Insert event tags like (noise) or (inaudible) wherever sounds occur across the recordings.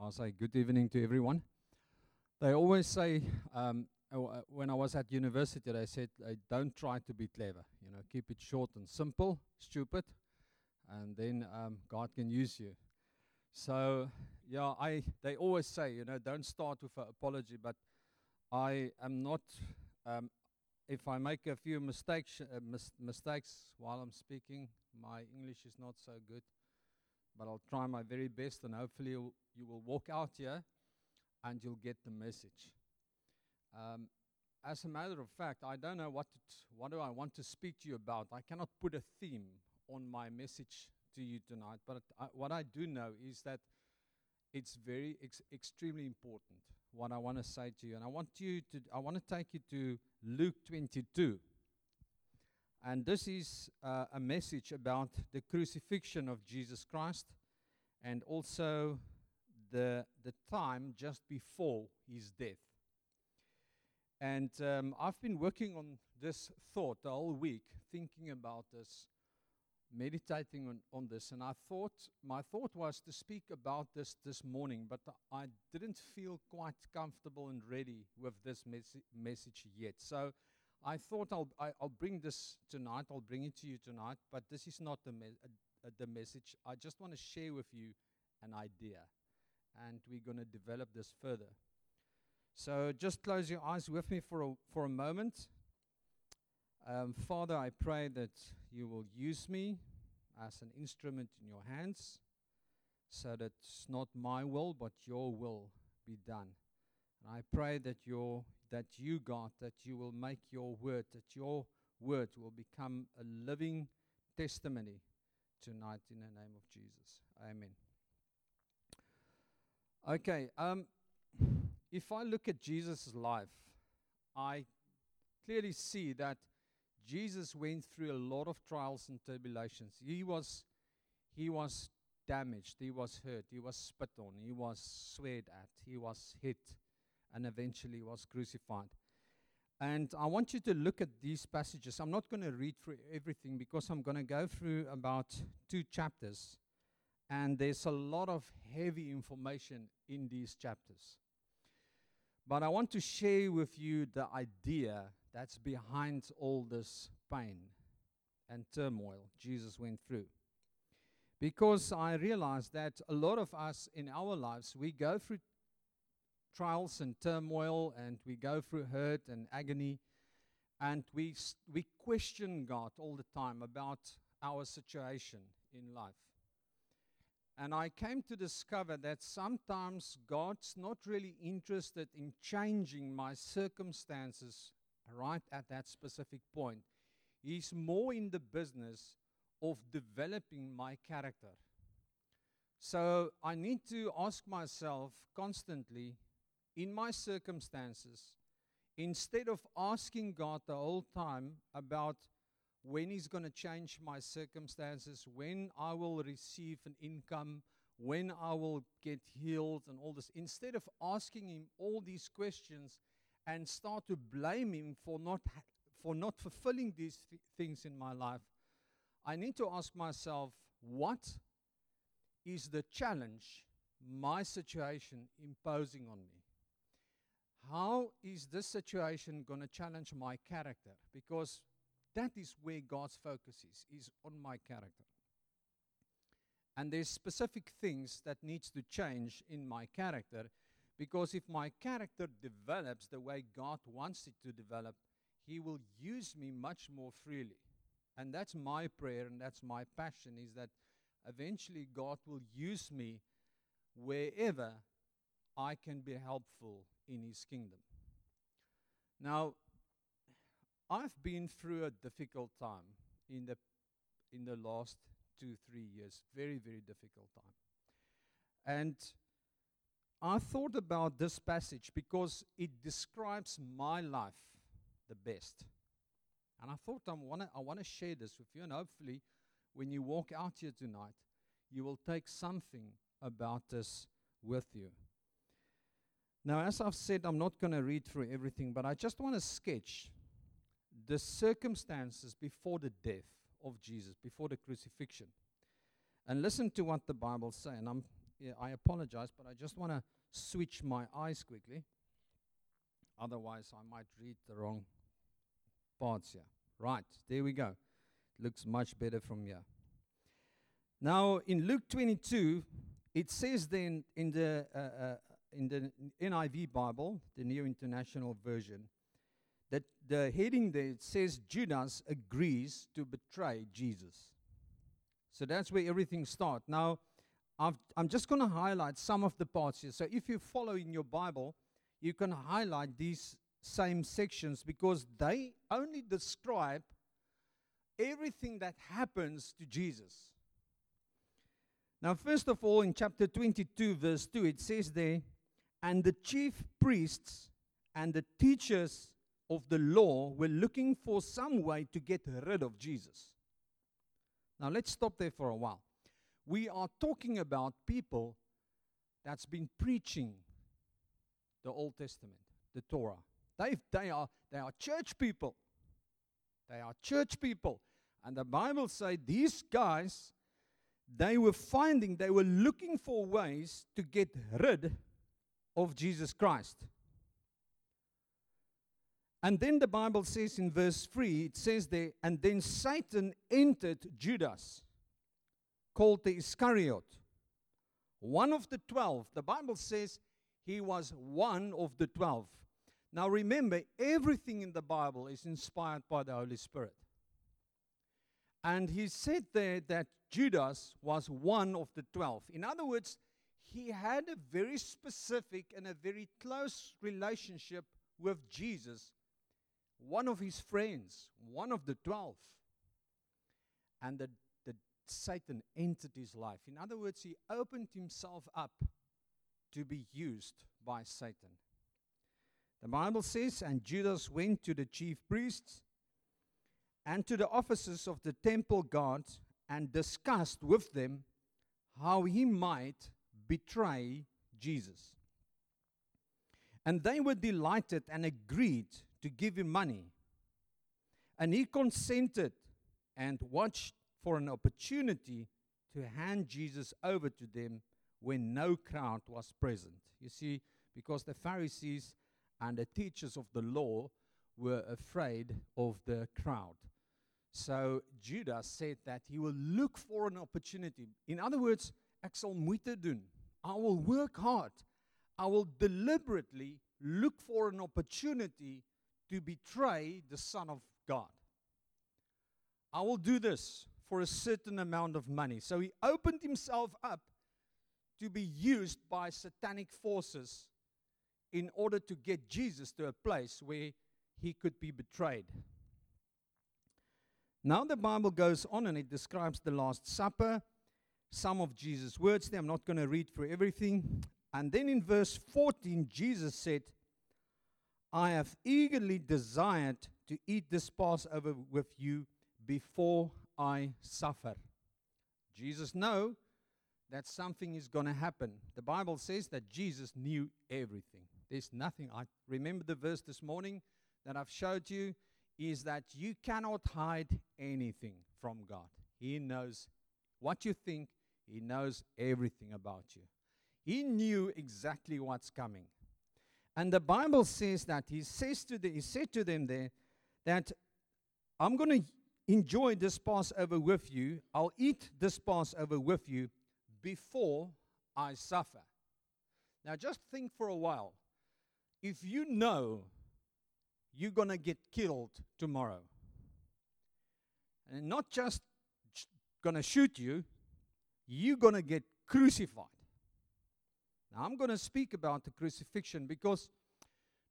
I'll say good evening to everyone. They always say, um, uh, uh, when I was at university, they said, uh, don't try to be clever. You know, keep it short and simple, stupid, and then um, God can use you. So, yeah, I they always say, you know, don't start with an apology, but I am not. Um, if I make a few mistakes, uh, mis- mistakes while I'm speaking, my English is not so good but I'll try my very best, and hopefully you you will walk out here and you'll get the message. Um, as a matter of fact, I don't know what t- what do I want to speak to you about. I cannot put a theme on my message to you tonight, but I, what I do know is that it's very ex- extremely important what I want to say to you, and I want you to I want to take you to Luke 22. And this is uh, a message about the crucifixion of Jesus Christ and also the, the time just before his death. And um, I've been working on this thought the whole week, thinking about this, meditating on, on this. And I thought, my thought was to speak about this this morning, but I didn't feel quite comfortable and ready with this mes- message yet. So I thought I'll, I, will bring this tonight. I'll bring it to you tonight, but this is not the, me- uh, the message. I just want to share with you an idea, and we're going to develop this further. So just close your eyes with me for a, for a moment. Um, Father, I pray that you will use me as an instrument in your hands so that it's not my will, but your will be done. And I pray that your that you, God, that you will make your word, that your word will become a living testimony tonight in the name of Jesus. Amen. Okay, um, if I look at Jesus' life, I clearly see that Jesus went through a lot of trials and tribulations. He was, he was damaged, he was hurt, he was spit on, he was sweared at, he was hit and eventually was crucified. And I want you to look at these passages. I'm not going to read through everything because I'm going to go through about two chapters. And there's a lot of heavy information in these chapters. But I want to share with you the idea that's behind all this pain and turmoil Jesus went through. Because I realize that a lot of us in our lives, we go through trials and turmoil, and we go through hurt and agony, and we, we question God all the time about our situation in life. And I came to discover that sometimes God's not really interested in changing my circumstances right at that specific point. He's more in the business of developing my character. So I need to ask myself constantly in my circumstances, instead of asking God the whole time about when He's going to change my circumstances, when I will receive an income, when I will get healed, and all this, instead of asking Him all these questions and start to blame Him for not, for not fulfilling these th- things in my life, I need to ask myself, what is the challenge my situation imposing on me? How is this situation going to challenge my character? Because that is where God's focus is, is on my character. And there's specific things that needs to change in my character because if my character develops the way God wants it to develop, he will use me much more freely. And that's my prayer and that's my passion is that eventually God will use me wherever I can be helpful in his kingdom. Now, I've been through a difficult time in the in the last two, three years. Very, very difficult time. And I thought about this passage because it describes my life the best. And I thought I want to I want to share this with you, and hopefully, when you walk out here tonight, you will take something about this with you. Now, as I've said, I'm not going to read through everything, but I just want to sketch the circumstances before the death of Jesus, before the crucifixion. And listen to what the Bible says. And I'm, yeah, I apologize, but I just want to switch my eyes quickly. Otherwise, I might read the wrong parts here. Right, there we go. Looks much better from here. Now, in Luke 22, it says then in the, uh, uh, in the NIV Bible, the New International Version, that the heading there says Judas agrees to betray Jesus. So that's where everything starts. Now, i am just going to highlight some of the parts here. So if you follow in your Bible, you can highlight these same sections because they only describe everything that happens to Jesus. Now, first of all, in chapter 22, verse 2, it says there, And the chief priests and the teachers of the law were looking for some way to get rid of Jesus. Now, let's stop there for a while. We are talking about people that's been preaching the Old Testament, the Torah. They, they, are, they are church people. They are church people. And the Bible says these guys, they were finding, they were looking for ways to get rid of Jesus Christ. And then the Bible says in verse 3, it says there, and then Satan entered Judas, called the Iscariot, one of the twelve. The Bible says he was one of the twelve. Now remember, everything in the Bible is inspired by the Holy Spirit. And he said there that Judas was one of the twelve. In other words, he had a very specific and a very close relationship with Jesus, one of his friends, one of the twelve. And the, the Satan entered his life. In other words, he opened himself up to be used by Satan. The Bible says, and Judas went to the chief priests and to the officers of the temple guard and discussed with them how he might betray Jesus. And they were delighted and agreed to give him money. And he consented and watched for an opportunity to hand Jesus over to them when no crowd was present. You see, because the Pharisees and the teachers of the law were afraid of the crowd. So Judas said that he will look for an opportunity. In other words, sal moeite doen. I will work hard. I will deliberately look for an opportunity to betray the Son of God. I will do this for a certain amount of money. So he opened himself up to be used by satanic forces in order to get Jesus to a place where he could be betrayed. Now the Bible goes on and it describes the Last Supper, some of Jesus' words there. I'm not going to read through everything. And then in verse 14, Jesus said, I have eagerly desired to eat this Passover with you before I suffer. Jesus know that something is going to happen. The Bible says that Jesus knew everything. There's nothing. I remember the verse this morning that I've showed you is that you cannot hide anything from God. He knows what you think, He knows everything about you. He knew exactly what's coming. And the Bible says that He says to the, He said to them there that I'm going to enjoy this Passover with you. I'll eat this Passover with you before I suffer. Now, just think for a while. If you know you're going to get killed tomorrow, and not just going to shoot you, you're going to get crucified. Now, I'm going to speak about the crucifixion because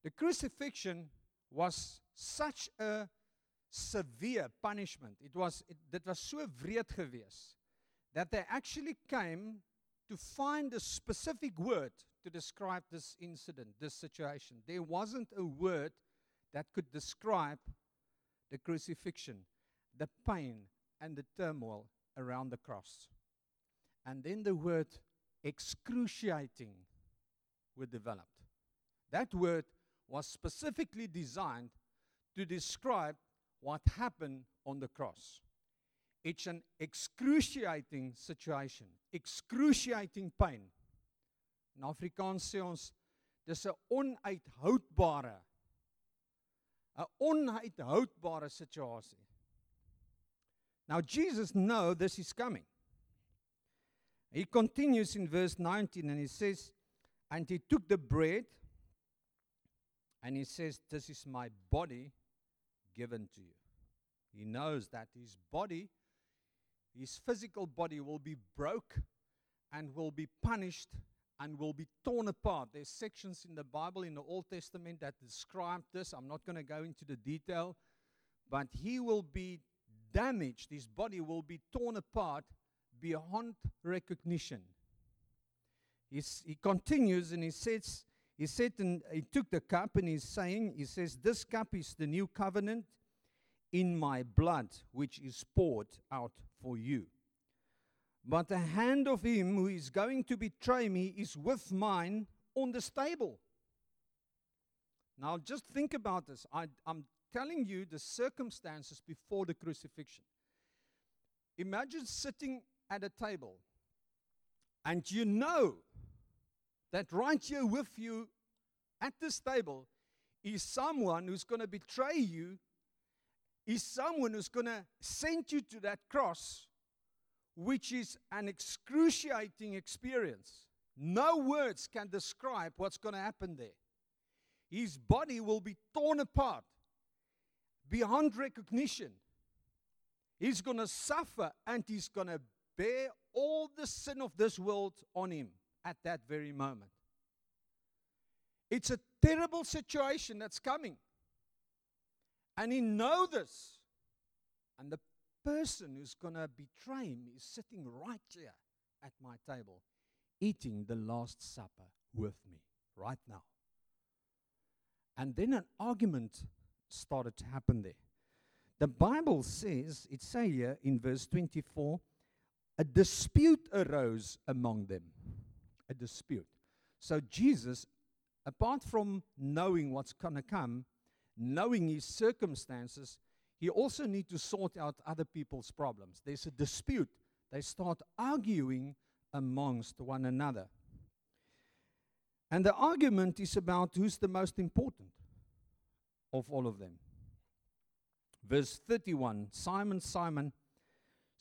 the crucifixion was such a severe punishment. It was it, that was so wreed geweest that they actually came to find a specific word to describe this incident, this situation. There wasn't a word that could describe the crucifixion, the pain, and the turmoil around the cross. And then the word excruciating were developed. That word was specifically designed to describe what happened on the cross. It's an excruciating situation, excruciating pain. In Afrikaans sê ons dis 'n onuithoudbare 'n onuithoudbare situasie. Now Jesus know this is coming. He continues in verse 19 and he says and he took the bread and he says this is my body given to you. He knows that his body his physical body will be broke and will be punished and will be torn apart. There's sections in the Bible, in the Old Testament, that describe this. I'm not going to go into the detail, but he will be damaged. His body will be torn apart beyond recognition. He's, he continues and he says, he said, and he took the cup and he's saying, he says, This cup is the new covenant in my blood, which is poured out for you. But the hand of him who is going to betray me is with mine on the stable. Now, just think about this. I, am telling you the circumstances before the crucifixion. Imagine sitting at a table and you know that right here with you at this table is someone who's going to betray you, is someone who's going to send you to that cross which is an excruciating experience. No words can describe what's going to happen there. His body will be torn apart beyond recognition. He's going to suffer and he's going to bear all the sin of this world on him at that very moment. It's a terrible situation that's coming. And he knows this. And the person who's going to betray him is sitting right here at my table, eating the Last Supper with me right now. And then an argument started to happen there. The Bible says, it say here in verse 24, a dispute arose among them. A dispute. So Jesus, apart from knowing what's going to come, knowing his circumstances, he also need to sort out other people's problems. There's a dispute. They start arguing amongst one another. And the argument is about who's the most important of all of them. Verse 31 Simon, Simon,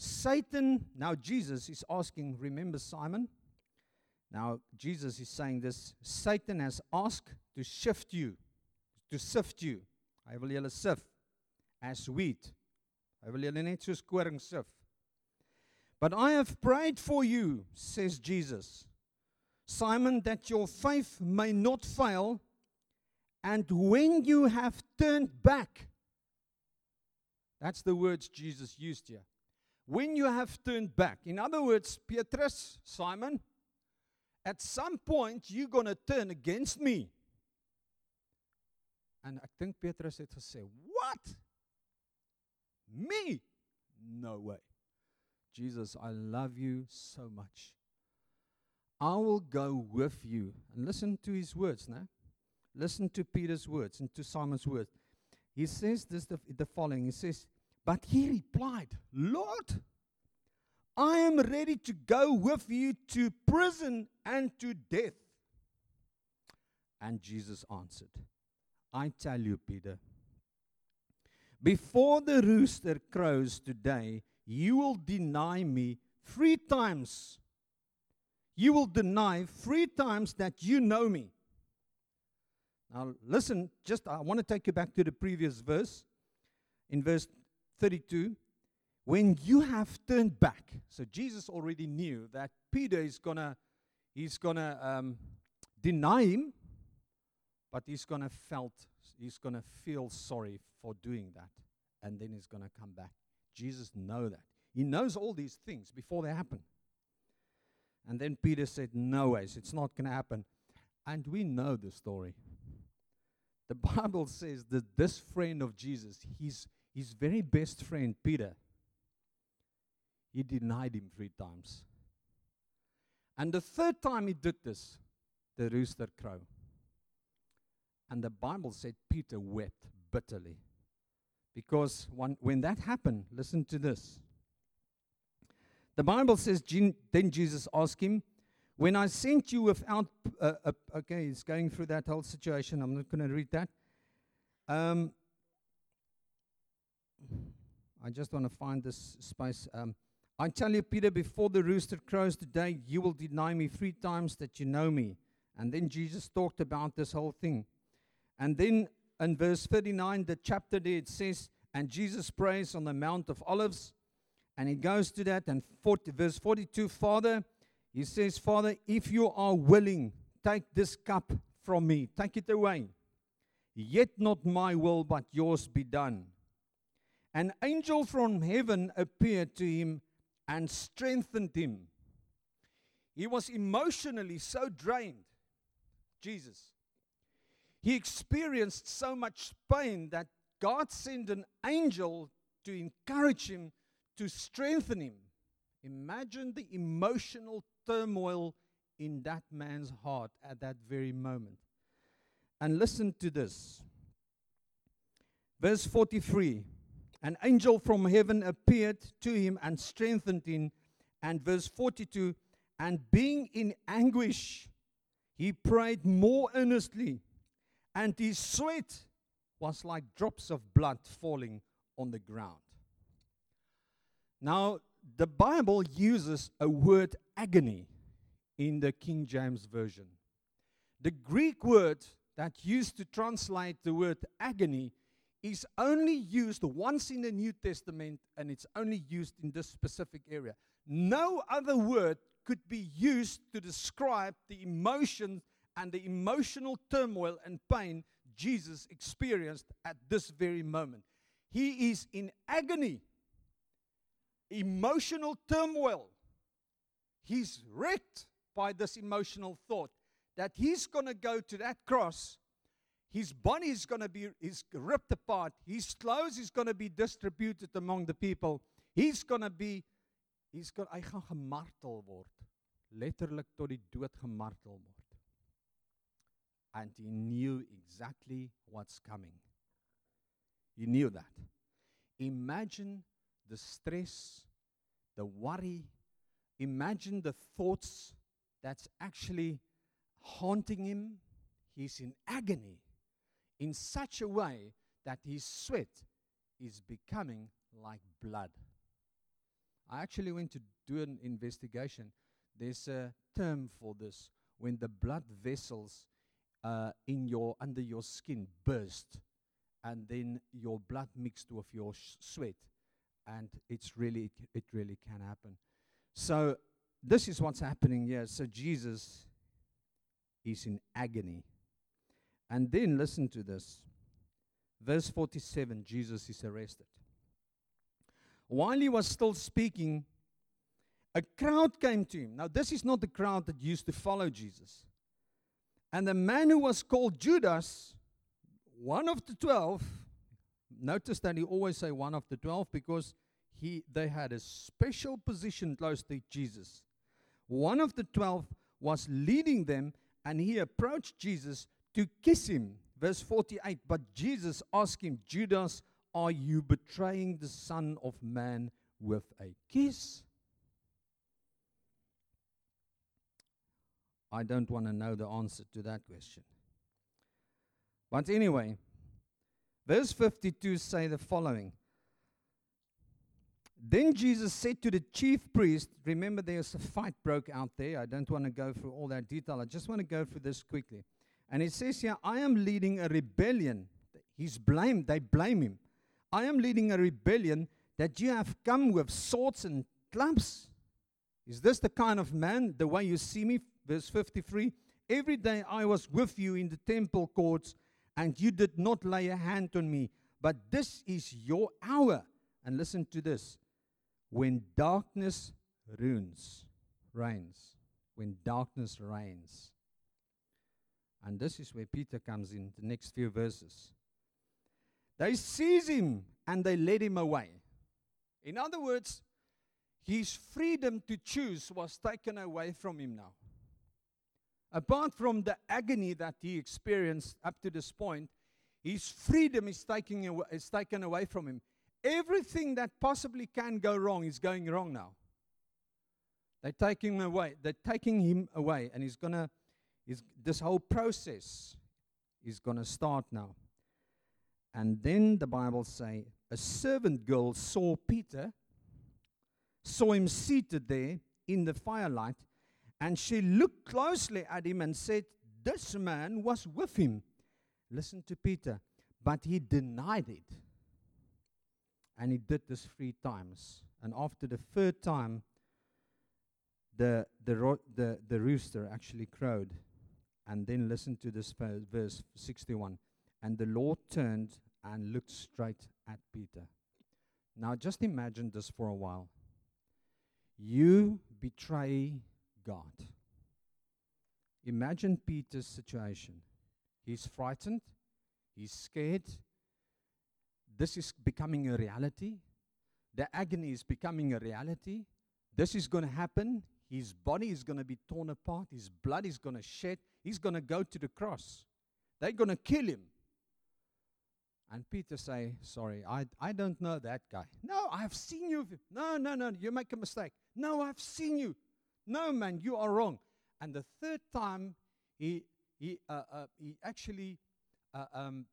Satan, now Jesus is asking, remember Simon? Now Jesus is saying this Satan has asked to shift you, to sift you. I will yell a sift as wheat. Hy wil julle net soos koring sif. But I have prayed for you, says Jesus, Simon, that your faith may not fail, and when you have turned back, that's the words Jesus used here. When you have turned back, in other words, Petrus, Simon, at some point you're going to turn against me. En ek dink Petrus to say, "What? Me? No way. Jesus, I love you so much. I will go with you. And listen to his words now. Listen to Peter's words and to Simon's words. He says this the, the following. He says, But he replied, Lord, I am ready to go with you to prison and to death. And Jesus answered, I tell you, Peter, before the rooster crows today, you will deny me three times. You will deny three times that you know me. Now, listen, just I want to take you back to the previous verse. In verse 32, when you have turned back, so Jesus already knew that Peter is gonna, he's gonna um, deny him, but he's gonna felt, he's gonna feel sorry for doing that. And then he's to come back. Jesus know that. He knows all these things before they happen. And then Peter said, No ways, it's not to happen. And we know the story. The (laughs) Bible says that this friend of Jesus, his, his very best friend, Peter, he denied him three times. And the third time he did this, the rooster crowed. And the Bible said Peter wept bitterly. Because when, when that happened, listen to this. The Bible says, then Jesus asked him, When I sent you without, uh, uh, okay, he's going through that whole situation. I'm not going to read that. Um, I just want to find this space. Um, I tell you, Peter, before the rooster crows today, you will deny me three times that you know me. And then Jesus talked about this whole thing. And then in verse 39, the chapter there, it says, And Jesus prays on the Mount of Olives. And he goes to that. And 40, verse 42, Father, he says, Father, if you are willing, take this cup from me, take it away. Yet not my will, but yours be done. An angel from heaven appeared to him and strengthened him. He was emotionally so drained, Jesus. He experienced so much pain that God sent an angel to encourage him, to strengthen him. Imagine the emotional turmoil in that man's heart at that very moment. And listen to this. Verse 43 An angel from heaven appeared to him and strengthened him. And verse 42 And being in anguish, he prayed more earnestly, and his sweat was like drops of blood falling on the ground. Now, the Bible uses a word agony in the King James Version. The Greek word that used to translate the word agony is only used once in the New Testament and it's only used in this specific area. No other word could be used to describe the emotions and the emotional turmoil and pain Jesus experienced at this very moment. He is in agony, emotional turmoil. He's wrecked by this emotional thought that he's going to go to that cross. His body is going to be is ripped apart. His clothes is going to be distributed among the people. He's going to be he's going hy gaan gemartel word. Letterlik tot die dood gemartel word. And he knew exactly what's coming. He knew that. Imagine the stress, the worry, imagine the thoughts that's actually haunting him. He's in agony in such a way that his sweat is becoming like blood. I actually went to do an investigation. There's a term for this when the blood vessels uh, in your under your skin burst, and then your blood mixed with your sh- sweat, and it's really it, it really can happen. So this is what's happening here. So Jesus is in agony. And then listen to this. Verse 47 Jesus is arrested. While he was still speaking, a crowd came to him. Now, this is not the crowd that used to follow Jesus. And the man who was called Judas, one of the twelve, notice that he always say one of the twelve because he they had a special position close to Jesus. One of the twelve was leading them and he approached Jesus to kiss him. Verse 48 But Jesus asked him, Judas, are you betraying the Son of Man with a kiss? I don't want to know the answer to that question. But anyway, verse 52 say the following then Jesus said to the chief priest, remember there's a fight broke out there. I don't want to go through all that detail. I just want to go through this quickly. And it says here, I am leading a rebellion. He's blamed, they blame him. I am leading a rebellion that you have come with swords and clubs. Is this the kind of man, the way you see me? Verse 53 Every day I was with you in the temple courts, and you did not lay a hand on me. But this is your hour. And listen to this when darkness ruins, reigns, when darkness reigns. And this is where Peter comes in the next few verses. They seize him and they led him away. In other words, his freedom to choose was taken away from him now. Apart from the agony that he experienced up to this point, his freedom is, taking away, is taken away from him. Everything that possibly can go wrong is going wrong now. They're taking him away. They're taking him away, and he's gonna. He's, this whole process is gonna start now. And then the Bible say a servant girl saw Peter, saw him seated there in the firelight, and she looked closely at him and said, "This man was with him." Listen to Peter, but he denied it. And he did this three times. And after the third time, the, the, ro- the, the rooster actually crowed. And then listen to this verse, verse 61. And the Lord turned and looked straight at Peter. Now, just imagine this for a while. You betray God. Imagine Peter's situation. He's frightened, he's scared. This is becoming a reality. The agony is becoming a reality. This is going to happen. His body is going to be torn apart. His blood is going to shed. He's going to go to the cross. They're going to kill him. And Peter say, sorry, I, I don't know that guy. No, I have seen you. No, no, no, you make a mistake. No, I've seen you. No, man, you are wrong. And the third time, he, he, uh, uh, he actually uh, um,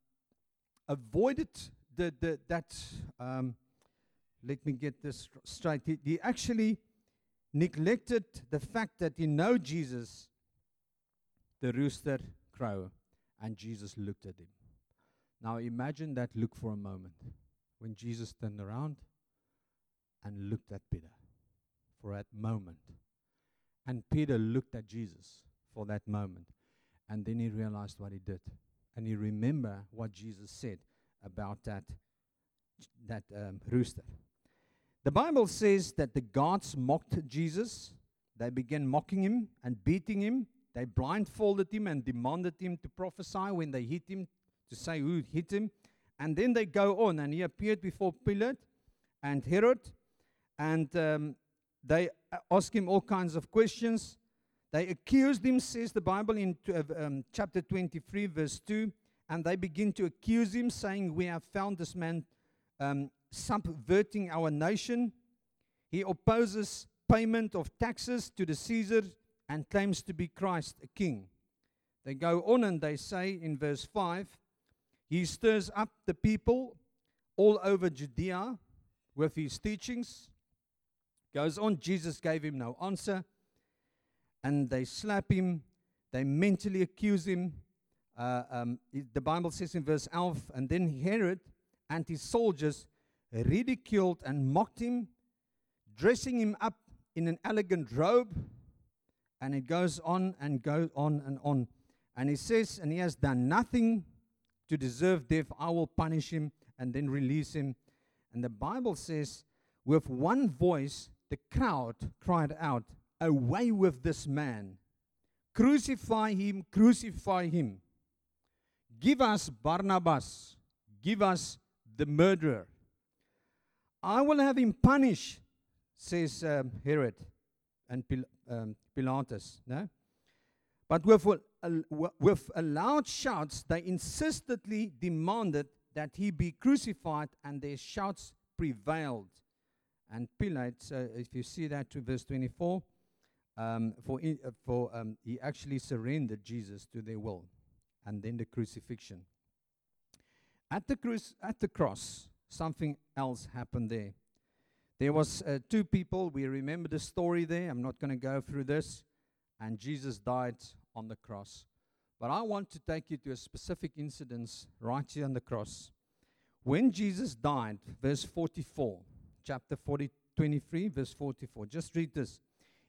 avoided the, the, that, um, let me get this straight. He, he actually neglected the fact that he know Jesus, the rooster crow, and Jesus looked at him. Now imagine that look for a moment when Jesus turned around and looked at Peter for that moment. And Peter looked at Jesus for that moment. And then he realized what he did. And he remembered what Jesus said about that, that um, rooster. The Bible says that the guards mocked Jesus. They began mocking him and beating him. They blindfolded him and demanded him to prophesy when they hit him to say who hit him. And then they go on, and he appeared before Pilate and Herod, and um, they ask him all kinds of questions. They accused him, says the Bible in um, chapter 23, verse 2, and they begin to accuse him, saying, We have found this man um, subverting our nation. He opposes payment of taxes to the Caesar and claims to be Christ, a king. They go on and they say in verse 5 he stirs up the people all over Judea with his teachings. Goes on, Jesus gave him no answer. And they slap him, they mentally accuse him. Uh, um, the Bible says in verse 11, and then Herod and his soldiers ridiculed and mocked him, dressing him up in an elegant robe. And it goes on and goes on and on. And he says, and he has done nothing to deserve death, I will punish him and then release him. And the Bible says, with one voice, the crowd cried out, Away with this man! Crucify him, crucify him. Give us Barnabas, give us the murderer. I will have him punished, says um, Herod and Pil- um, Pilatus. No? But with, with loud shouts, they insistently demanded that he be crucified, and their shouts prevailed. And Pilate, if you see that to verse 24, um, for, in, uh, for um, he actually surrendered Jesus to their will, and then the crucifixion. At the, cru- at the cross, something else happened there. There was uh, two people. We remember the story there. I'm not going to go through this. And Jesus died on the cross. But I want to take you to a specific incident right here on the cross. When Jesus died, verse 44, chapter 40, 23, verse 44. Just read this.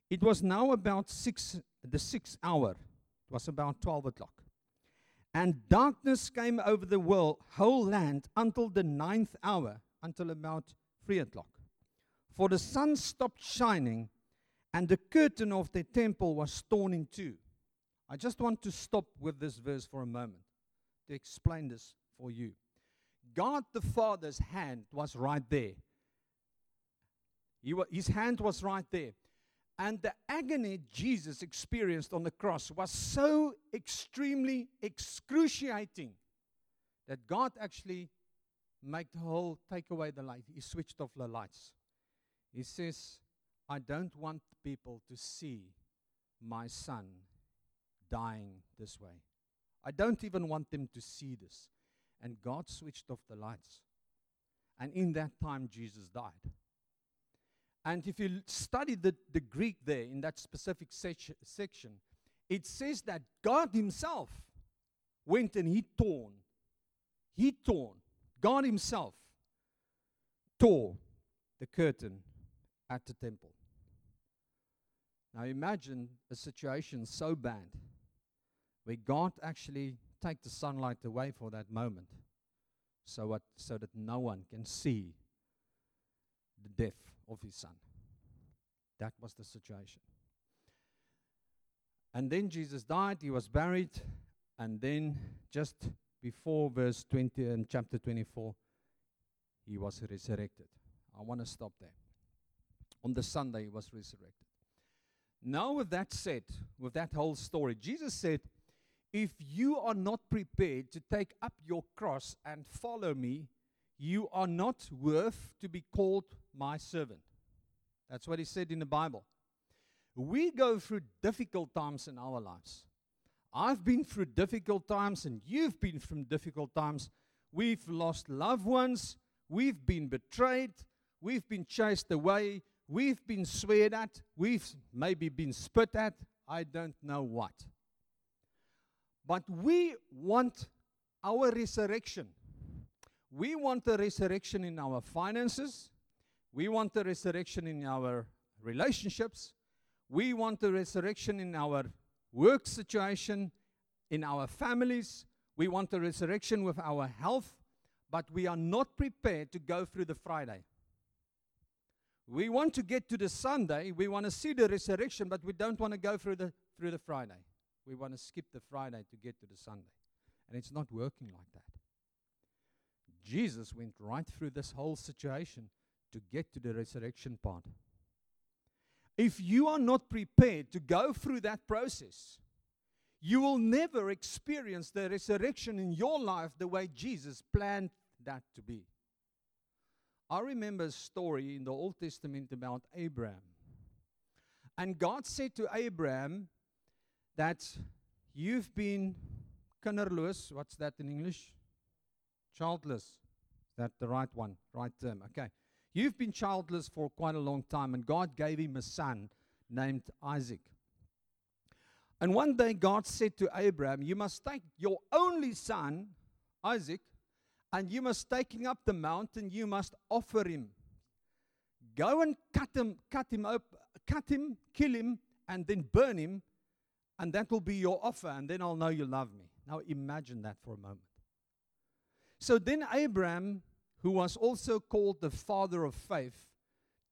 It was now about six, the sixth hour. It was about 12 o'clock. And darkness came over the world, whole land, until the ninth hour, until about three o'clock. For the sun stopped shining, and the curtain of the temple was torn in two. I just want to stop with this verse for a moment to explain this for you. God the Father's hand was right there. Wa- his hand was right there. And the agony Jesus experienced on the cross was so extremely excruciating that God actually made the whole take away the light. He switched off the lights. He says, I don't want people to see my son dying this way. I don't even want them to see this. And God switched off the lights. And in that time, Jesus died. And if you study the, the Greek there in that specific sec- section, it says that God Himself went and He torn. He torn. God Himself tore the curtain at the temple. Now imagine a situation so bad where God actually take the sunlight away for that moment so, what, so that no one can see the death of his son. That was the situation. And then Jesus died, he was buried, and then just before verse 20 and chapter 24, he was resurrected. I want to stop there. On the Sunday, he was resurrected. Now, with that said, with that whole story, Jesus said, If you are not prepared to take up your cross and follow me, you are not worth to be called my servant. That's what he said in the Bible. We go through difficult times in our lives. I've been through difficult times, and you've been through difficult times. We've lost loved ones. We've been betrayed. We've been chased away. We've been sweared at. We've maybe been spit at. I don't know what. But we want our resurrection. We want a resurrection in our finances. We want a resurrection in our relationships. We want a resurrection in our work situation, in our families. We want a resurrection with our health, but we are not prepared to go through the Friday. We want to get to the Sunday, we want to see the resurrection, but we don't want to go through the through the Friday. We want to skip the Friday to get to the Sunday. And it's not working like that. Jesus went right through this whole situation to get to the resurrection part. If you are not prepared to go through that process, you will never experience the resurrection in your life the way Jesus planned that to be. I remember a story in the Old Testament about Abraham. And God said to Abraham that you've been kinderloos. What's that in English? Childless. Is that the right one? Right term. Okay. You've been childless for quite a long time, and God gave him a son named Isaac. And one day God said to Abraham, You must take your only son, Isaac, and you must take him up the mountain, you must offer him. Go and cut him, cut him up, cut him, kill him, and then burn him, and that will be your offer, and then I'll know you love me. Now imagine that for a moment. So then Abraham who was also called the father of faith,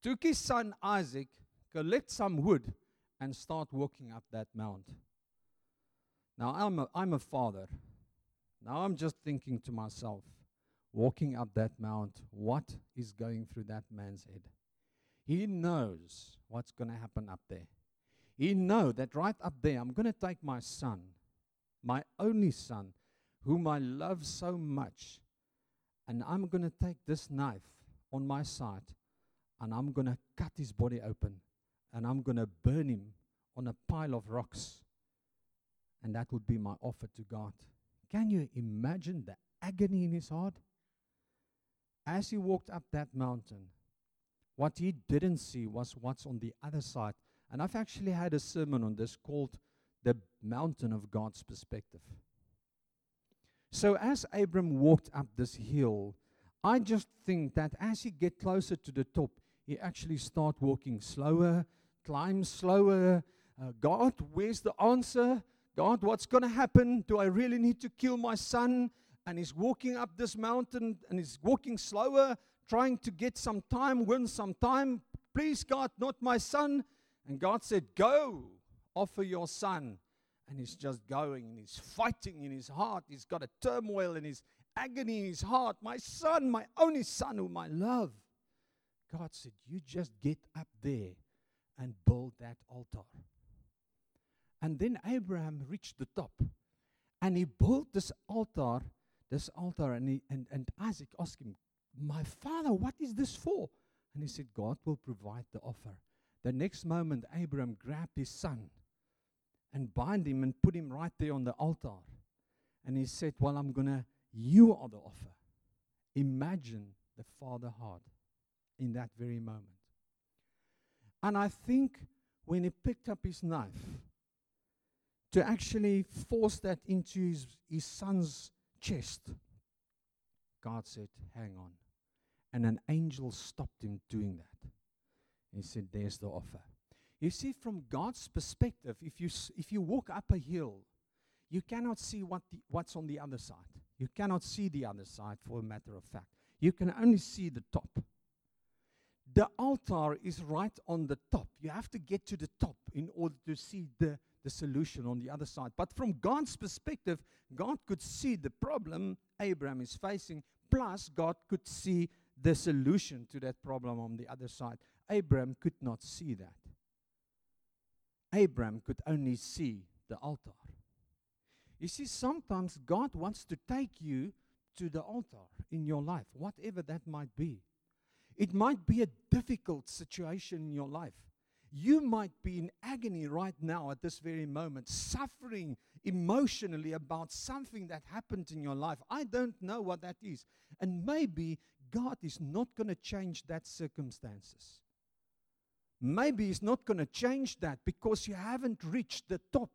took his son Isaac, collect some wood, and start walking up that mount. Now, I'm a, I'm a father. Now, I'm just thinking to myself, walking up that mount, what is going through that man's head? He knows what's going to happen up there. He knows that right up there, I'm going to take my son, my only son, whom I love so much, and I'm going to take this knife on my side and I'm going to cut his body open and I'm going to burn him on a pile of rocks. And that would be my offer to God. Can you imagine the agony in his heart? As he walked up that mountain, what he didn't see was what's on the other side. And I've actually had a sermon on this called The Mountain of God's Perspective. So as Abram walked up this hill, I just think that as he get closer to the top, he actually start walking slower, climb slower. Uh, God, where's the answer? God, what's going to happen? Do I really need to kill my son? And he's walking up this mountain and he's walking slower, trying to get some time, win some time. Please, God, not my son. And God said, Go, offer your son and he's just going and he's fighting in his heart. He's got a turmoil in his agony in his heart. My son, my only son whom I love. God said, You just get up there and build that altar. And then Abraham reached the top and he built this altar, this altar, and, he, and, and Isaac asked him, My father, what is this for? And he said, God will provide the offer The next moment, Abraham grabbed his son and bind him and put him right there on the altar. And he said, Well, I'm going to, you are the offer. Imagine the father heart in that very moment. And I think when he picked up his knife to actually force that into his, his son's chest, God said, Hang on. And an angel stopped him doing that. He said, There's the offer. You see, from God's perspective, if you, if you walk up a hill, you cannot see what the, what's on the other side. You cannot see the other side, for a matter of fact. You can only see the top. The altar is right on the top. You have to get to the top in order to see the, the solution on the other side. But from God's perspective, God could see the problem Abraham is facing, plus, God could see the solution to that problem on the other side. Abraham could not see that. Abraham could only see the altar. You see, sometimes God wants to take you to the altar in your life, whatever that might be. It might be a difficult situation in your life. You might be in agony right now at this very moment, suffering emotionally about something that happened in your life. I don't know what that is. And maybe God is not going to change that circumstances. Maybe He's not going to change that because you haven't reached the top.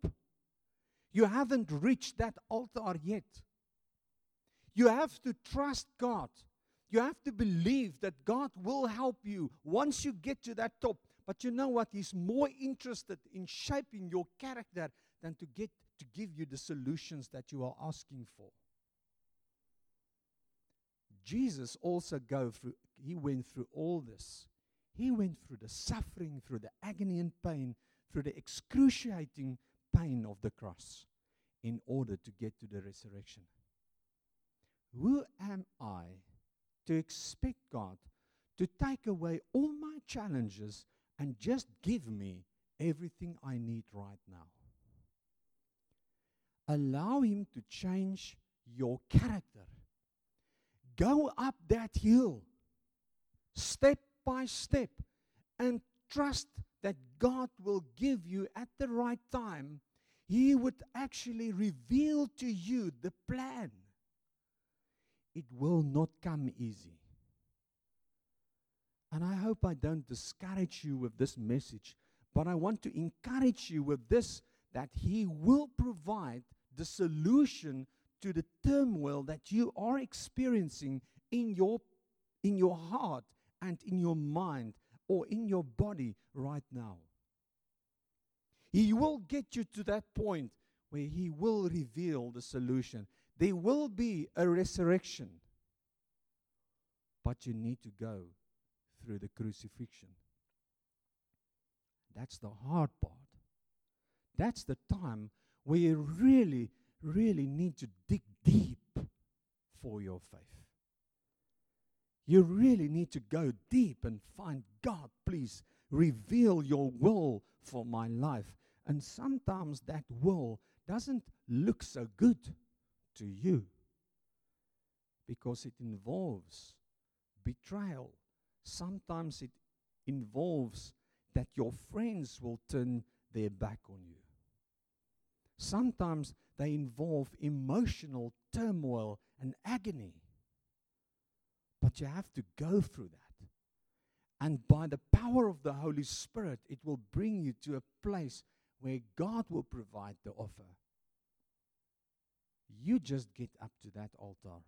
You haven't reached that altar yet. You have to trust God. You have to believe that God will help you once you get to that top. But you know what? He's more interested in shaping your character than to get to give you the solutions that you are asking for. Jesus also go through he went through all this. He went through the suffering, through the agony and pain, through the excruciating pain of the cross in order to get to the resurrection. Who am I to expect God to take away all my challenges and just give me everything I need right now? Allow Him to change your character. Go up that hill step by step and trust that God will give you at the right time. He would actually reveal to you the plan. It will not come easy. And I hope I don't discourage you with this message, but I want to encourage you with this that He will provide the solution to the turmoil that you are experiencing in your, in your heart and in your mind or in your body right now. He will get you to that point where He will reveal the solution. There will be a resurrection, but you need to go through the crucifixion. That's the hard part. That's the time where you really, really need to dig deep for your faith. You really need to go deep and find God, please reveal your will for my life. And sometimes that will doesn't look so good to you because it involves betrayal. Sometimes it involves that your friends will turn their back on you. Sometimes they involve emotional turmoil and agony. But you have to go through that. And by the power of the Holy Spirit, it will bring you to a place where God will provide the offer. You just get up to that altar.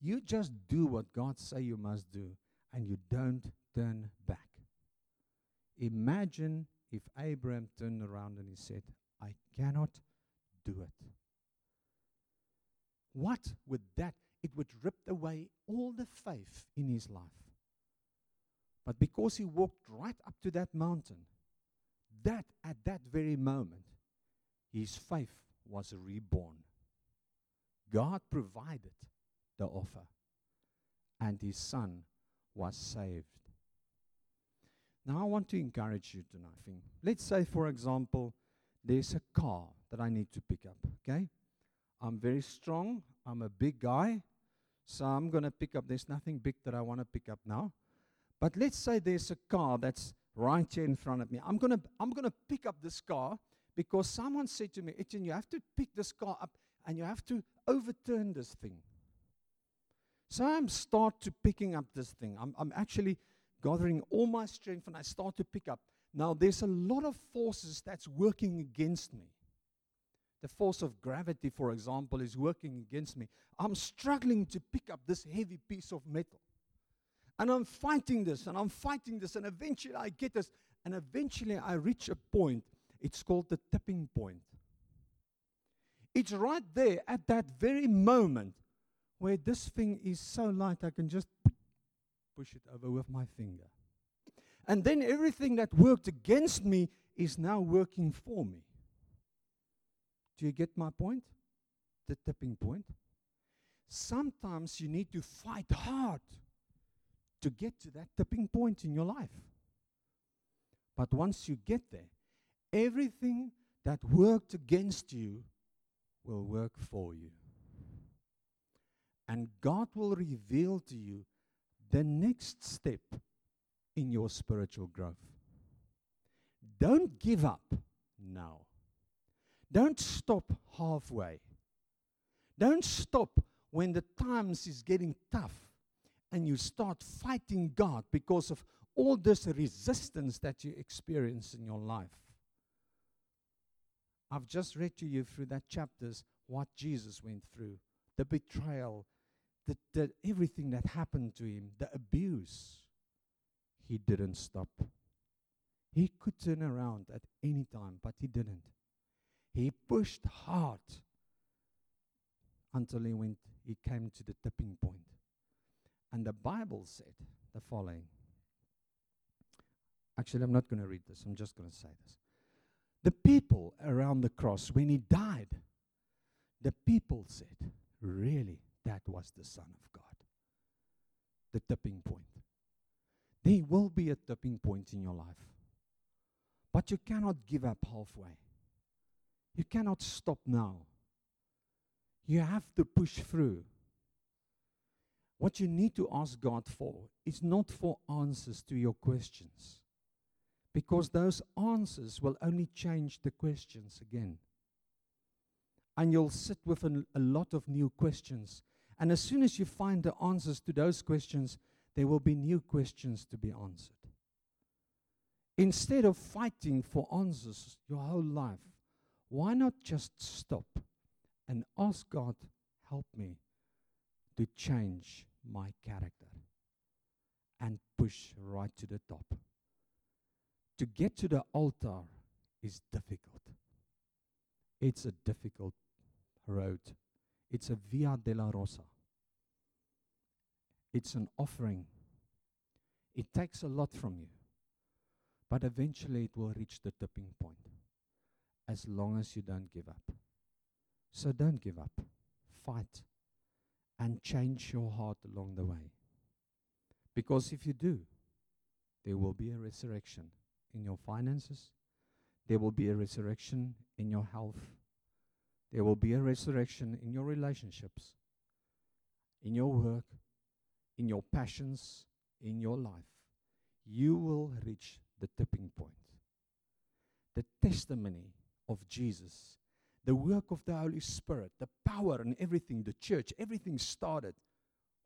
You just do what God say you must do and you don't turn back. Imagine if Abraham turned around and he said, I cannot do it. What would that it would rip away all the faith in his life. But because he walked right up to that mountain, that at that very moment, his faith was reborn. God provided the offer, and his son was saved. Now, I want to encourage you tonight. Let's say, for example, there's a car that I need to pick up, okay? I'm very strong, I'm a big guy, so I'm going to pick up, there's nothing big that I want to pick up now. But let's say there's a car that's right here in front of me. I'm gonna I'm gonna pick up this car because someone said to me, Etienne, you have to pick this car up and you have to overturn this thing. So I'm start to picking up this thing. I'm, I'm actually gathering all my strength and I start to pick up. Now there's a lot of forces that's working against me. The force of gravity, for example, is working against me. I'm struggling to pick up this heavy piece of metal. And I'm fighting this and I'm fighting this, and eventually I get this, and eventually I reach a point. It's called the tipping point. It's right there at that very moment where this thing is so light I can just push it over with my finger. And then everything that worked against me is now working for me. Do you get my point? The tipping point. Sometimes you need to fight hard to get to that tipping point in your life. But once you get there, everything that worked against you will work for you. And God will reveal to you the next step in your spiritual growth. Don't give up now. Don't stop halfway. Don't stop when the times is getting tough and you start fighting God because of all this resistance that you experience in your life. I've just read to you through that chapters what Jesus went through the betrayal, the, the, everything that happened to him, the abuse. He didn't stop. He could turn around at any time, but he didn't. He pushed hard until he went he came to the tipping point. And the Bible said the following. Actually, I'm not going to read this. I'm just going to say this. The people around the cross, when he died, the people said, Really, that was the Son of God. The tipping point. There will be a tipping point in your life. But you cannot give up halfway. You cannot stop now. You have to push through. What you need to ask God for is not for answers to your questions, because those answers will only change the questions again. And you'll sit with an, a lot of new questions. And as soon as you find the answers to those questions, there will be new questions to be answered. Instead of fighting for answers your whole life, why not just stop and ask God, help me to change my character and push right to the top. To get to the altar is difficult. It's a difficult road. It's a Via Dolorosa. It's an offering. It takes a lot from you. But eventually it will reach the tipping point as long as you don't give up. So don't give up. Fight and change your heart along the way. Because if you do, there will be a resurrection in your finances, there will be a resurrection in your health, there will be a resurrection in your relationships, in your work, in your passions, in your life. You will reach the tipping point. The testimony of Jesus the work of the Holy Spirit, the power and everything, the church, everything started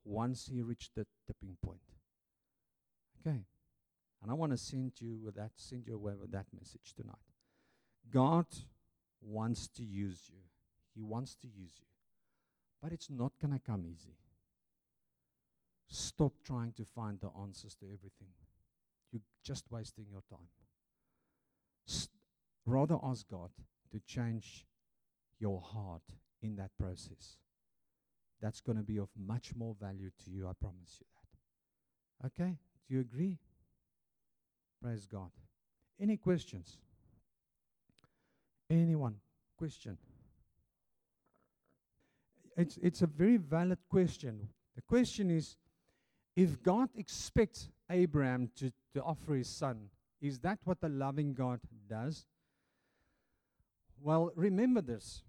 once he reached the tipping point. Okay. And I want to send you with that, send you away with that message tonight. God wants to use you. He wants to use you. But it's not going to come easy. Stop trying to find the answers to everything. You're just wasting your time. St- rather ask God to change your heart in that process. That's going to be of much more value to you, I promise you that. Okay? Do you agree? Praise God. Any questions? Anyone? Question? It's, it's a very valid question. The question is if God expects Abraham to, to offer his son, is that what the loving God does? Well, remember this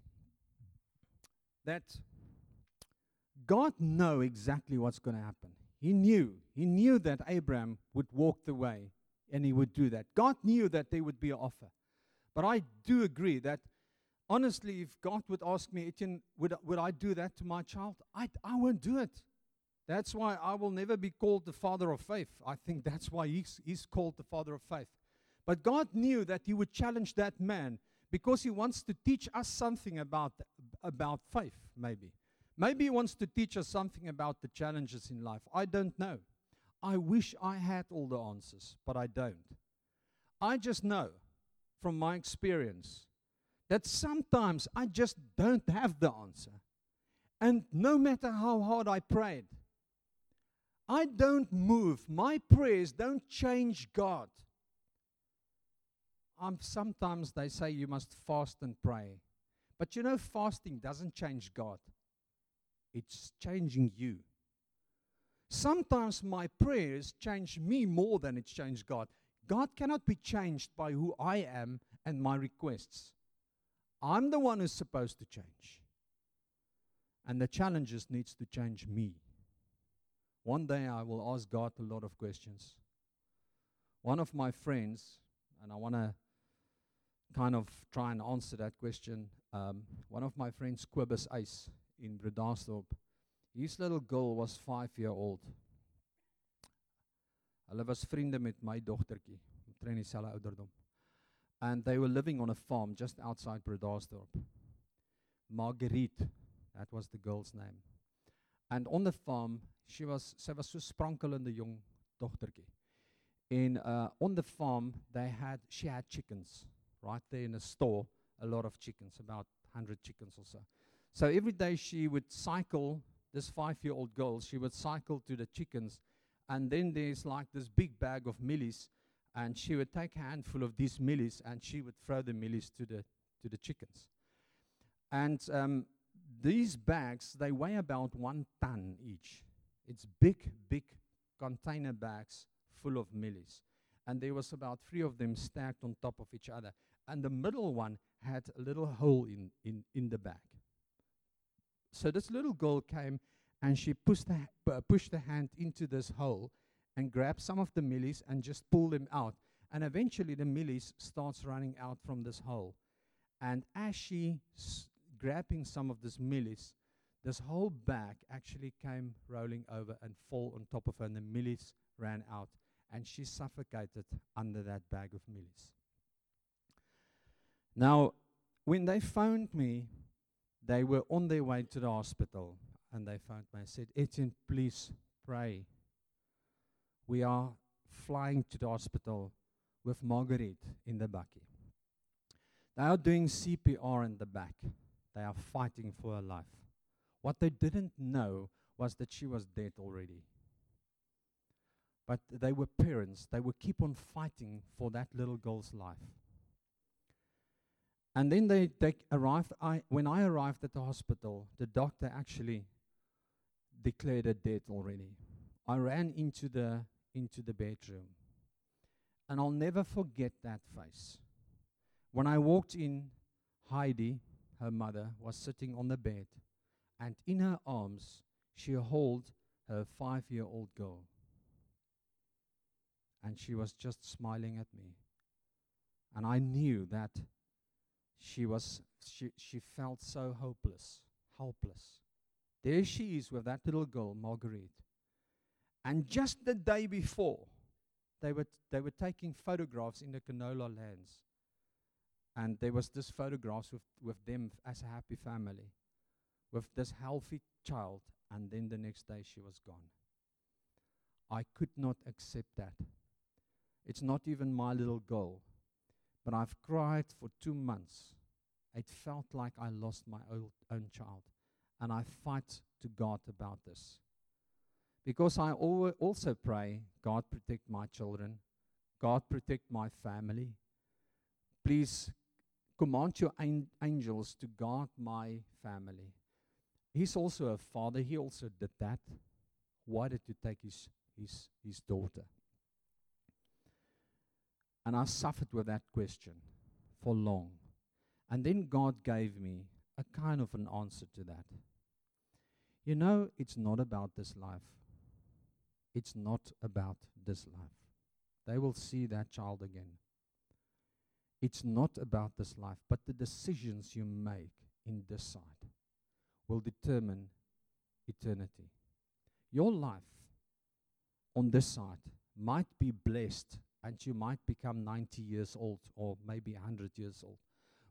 that God knew exactly what's going to happen. He knew. He knew that Abraham would walk the way and he would do that. God knew that there would be an offer. But I do agree that honestly, if God would ask me, Etienne, would, would I do that to my child? I, I won't do it. That's why I will never be called the father of faith. I think that's why he's, he's called the father of faith. But God knew that he would challenge that man because he wants to teach us something about, about faith, maybe. Maybe he wants to teach us something about the challenges in life. I don't know. I wish I had all the answers, but I don't. I just know from my experience that sometimes I just don't have the answer. And no matter how hard I prayed, I don't move. My prayers don't change God. Um, sometimes they say you must fast and pray. But you know, fasting doesn't change God, it's changing you. Sometimes my prayers change me more than it's changed God. God cannot be changed by who I am and my requests. I'm the one who's supposed to change. And the challenges needs to change me. One day I will ask God a lot of questions. One of my friends, and I want to kind of try and answer that question. Um, one of my friends, Quibus Ice in Bredasdorp, his little girl was five year old. Hulle was vriende met my dogtertjie, omtrent dieselfde ouderdom. And they were living on a farm just outside Bredasdorp. Marguerite, that was the girl's name. And on the farm, she was sy was so sprankelende jong dogtertjie. En uh on the farm they had she had chickens right there in a store, a lot of chickens, about 100 chickens or so. So every day she would cycle this 5-year-old girl, she would cycle to the chickens and then there's like this big bag of mielies and she would take a handful of these mielies and she would throw the mielies to the to the chickens. And um, these bags they weigh about one ton each. It's big, big container bags full of mielies. And there was about three of them stacked on top of each other. And the middle one had a little hole in, in, in the bag. So this little girl came and she pushed the, uh, pushed the hand into this hole and grab some of the mielies and just pull them out. And eventually the mielies starts running out from this hole. And as she grabbing some of this mielies, this whole bag actually came rolling over and fall on top of her, and the mielies ran out, and she suffocated under that bag of mielies. Now, when they phoned me, they were on their way to the hospital, and they phoned me and said, Etienne, please pray. We are flying to the hospital with Marguerite in the bakkie. They are doing CPR in the back. They are fighting for her life. What they didn't know was that she was dead already. But they were parents. They would keep on fighting for that little girl's life. And then they, they arrived. I, when I arrived at the hospital, the doctor actually declared her dead already. I ran into the, into the bedroom. And I'll never forget that face. When I walked in, Heidi, her mother, was sitting on the bed, and in her arms, she held her five year old girl. And she was just smiling at me. And I knew that she was she, she felt so hopeless, helpless. There she is with that little girl, Marguerite. And just the day before, they were, they were taking photographs in the canola lands. And there was this photographs with, with them as a happy family, with this healthy child. And then the next day she was gone. I could not accept that. It's not even my little girl. But I've cried for two months. It felt like I lost my old, own child. And I fight to God about this. Because I also pray, God protect my children, God protect my family. Please command your an- angels to guard my family. He's also a father, he also did that. Why did you take his, his, his daughter? And I suffered with that question for long. And then God gave me a kind of an answer to that. You know, it's not about this life. It's not about this life. they will see that child again. It's not about this life, but the decisions you make in this side will determine eternity. Your life on this side might be blessed and you might become 90 years old or maybe 100 years old.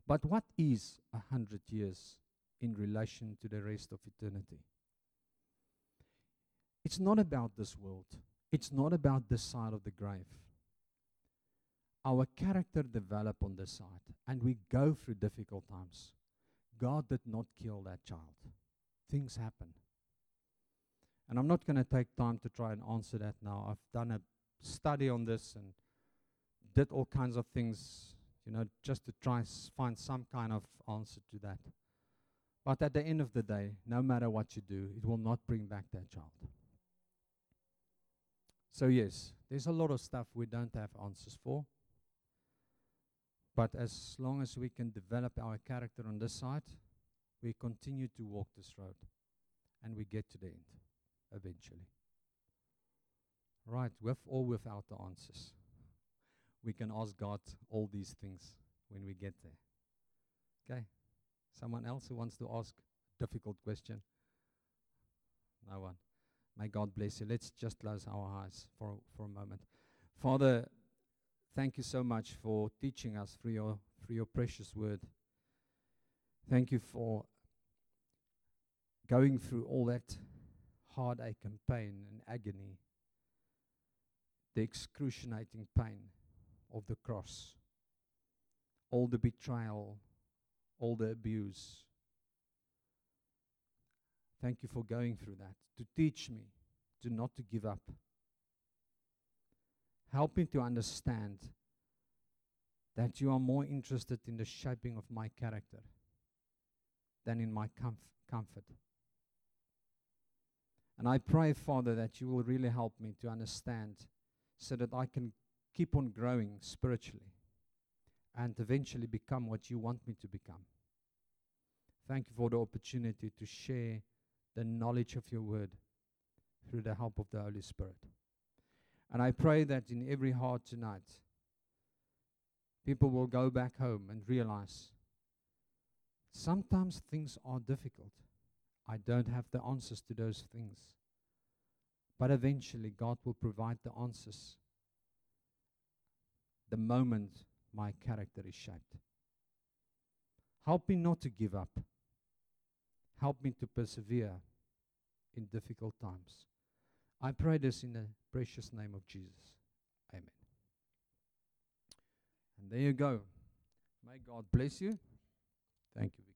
But what is 100 years in relation to the rest of eternity? It's not about this world. It's not about this side of the grave our character develop on this side and we go through difficult times. God did not kill that child. Things happen. And I'm not going to take time to try and answer that now. I've done a study on this and did all kinds of things, you know, just to try s- find some kind of answer to that. But at the end of the day, no matter what you do, it will not bring back that child. So, yes, there's a lot of stuff we don't have answers for. But as long as we can develop our character on this side, we continue to walk this road and we get to the end eventually. Right, with or without the answers. We can ask God all these things when we get there. Okay? Someone else who wants to ask a difficult question? No one. May God bless you. Let's just close our eyes for, for a moment. Father, Thank you so much for teaching us through your, through your precious word. Thank you for going through all that heartache and pain and agony, the excruciating pain of the cross, all the betrayal, all the abuse. Thank you for going through that to teach me to not to give up Help me to understand that you are more interested in the shaping of my character than in my comf- comfort. And I pray, Father, that you will really help me to understand so that I can keep on growing spiritually and eventually become what you want me to become. Thank you for the opportunity to share the knowledge of your word through the help of the Holy Spirit. And I pray that in every heart tonight, people will go back home and realize sometimes things are difficult. I don't have the answers to those things. But eventually, God will provide the answers the moment my character is shaped. Help me not to give up. Help me to persevere in difficult times. I pray this in the precious name of Jesus. Amen. And there you go. May God bless you. Thank you.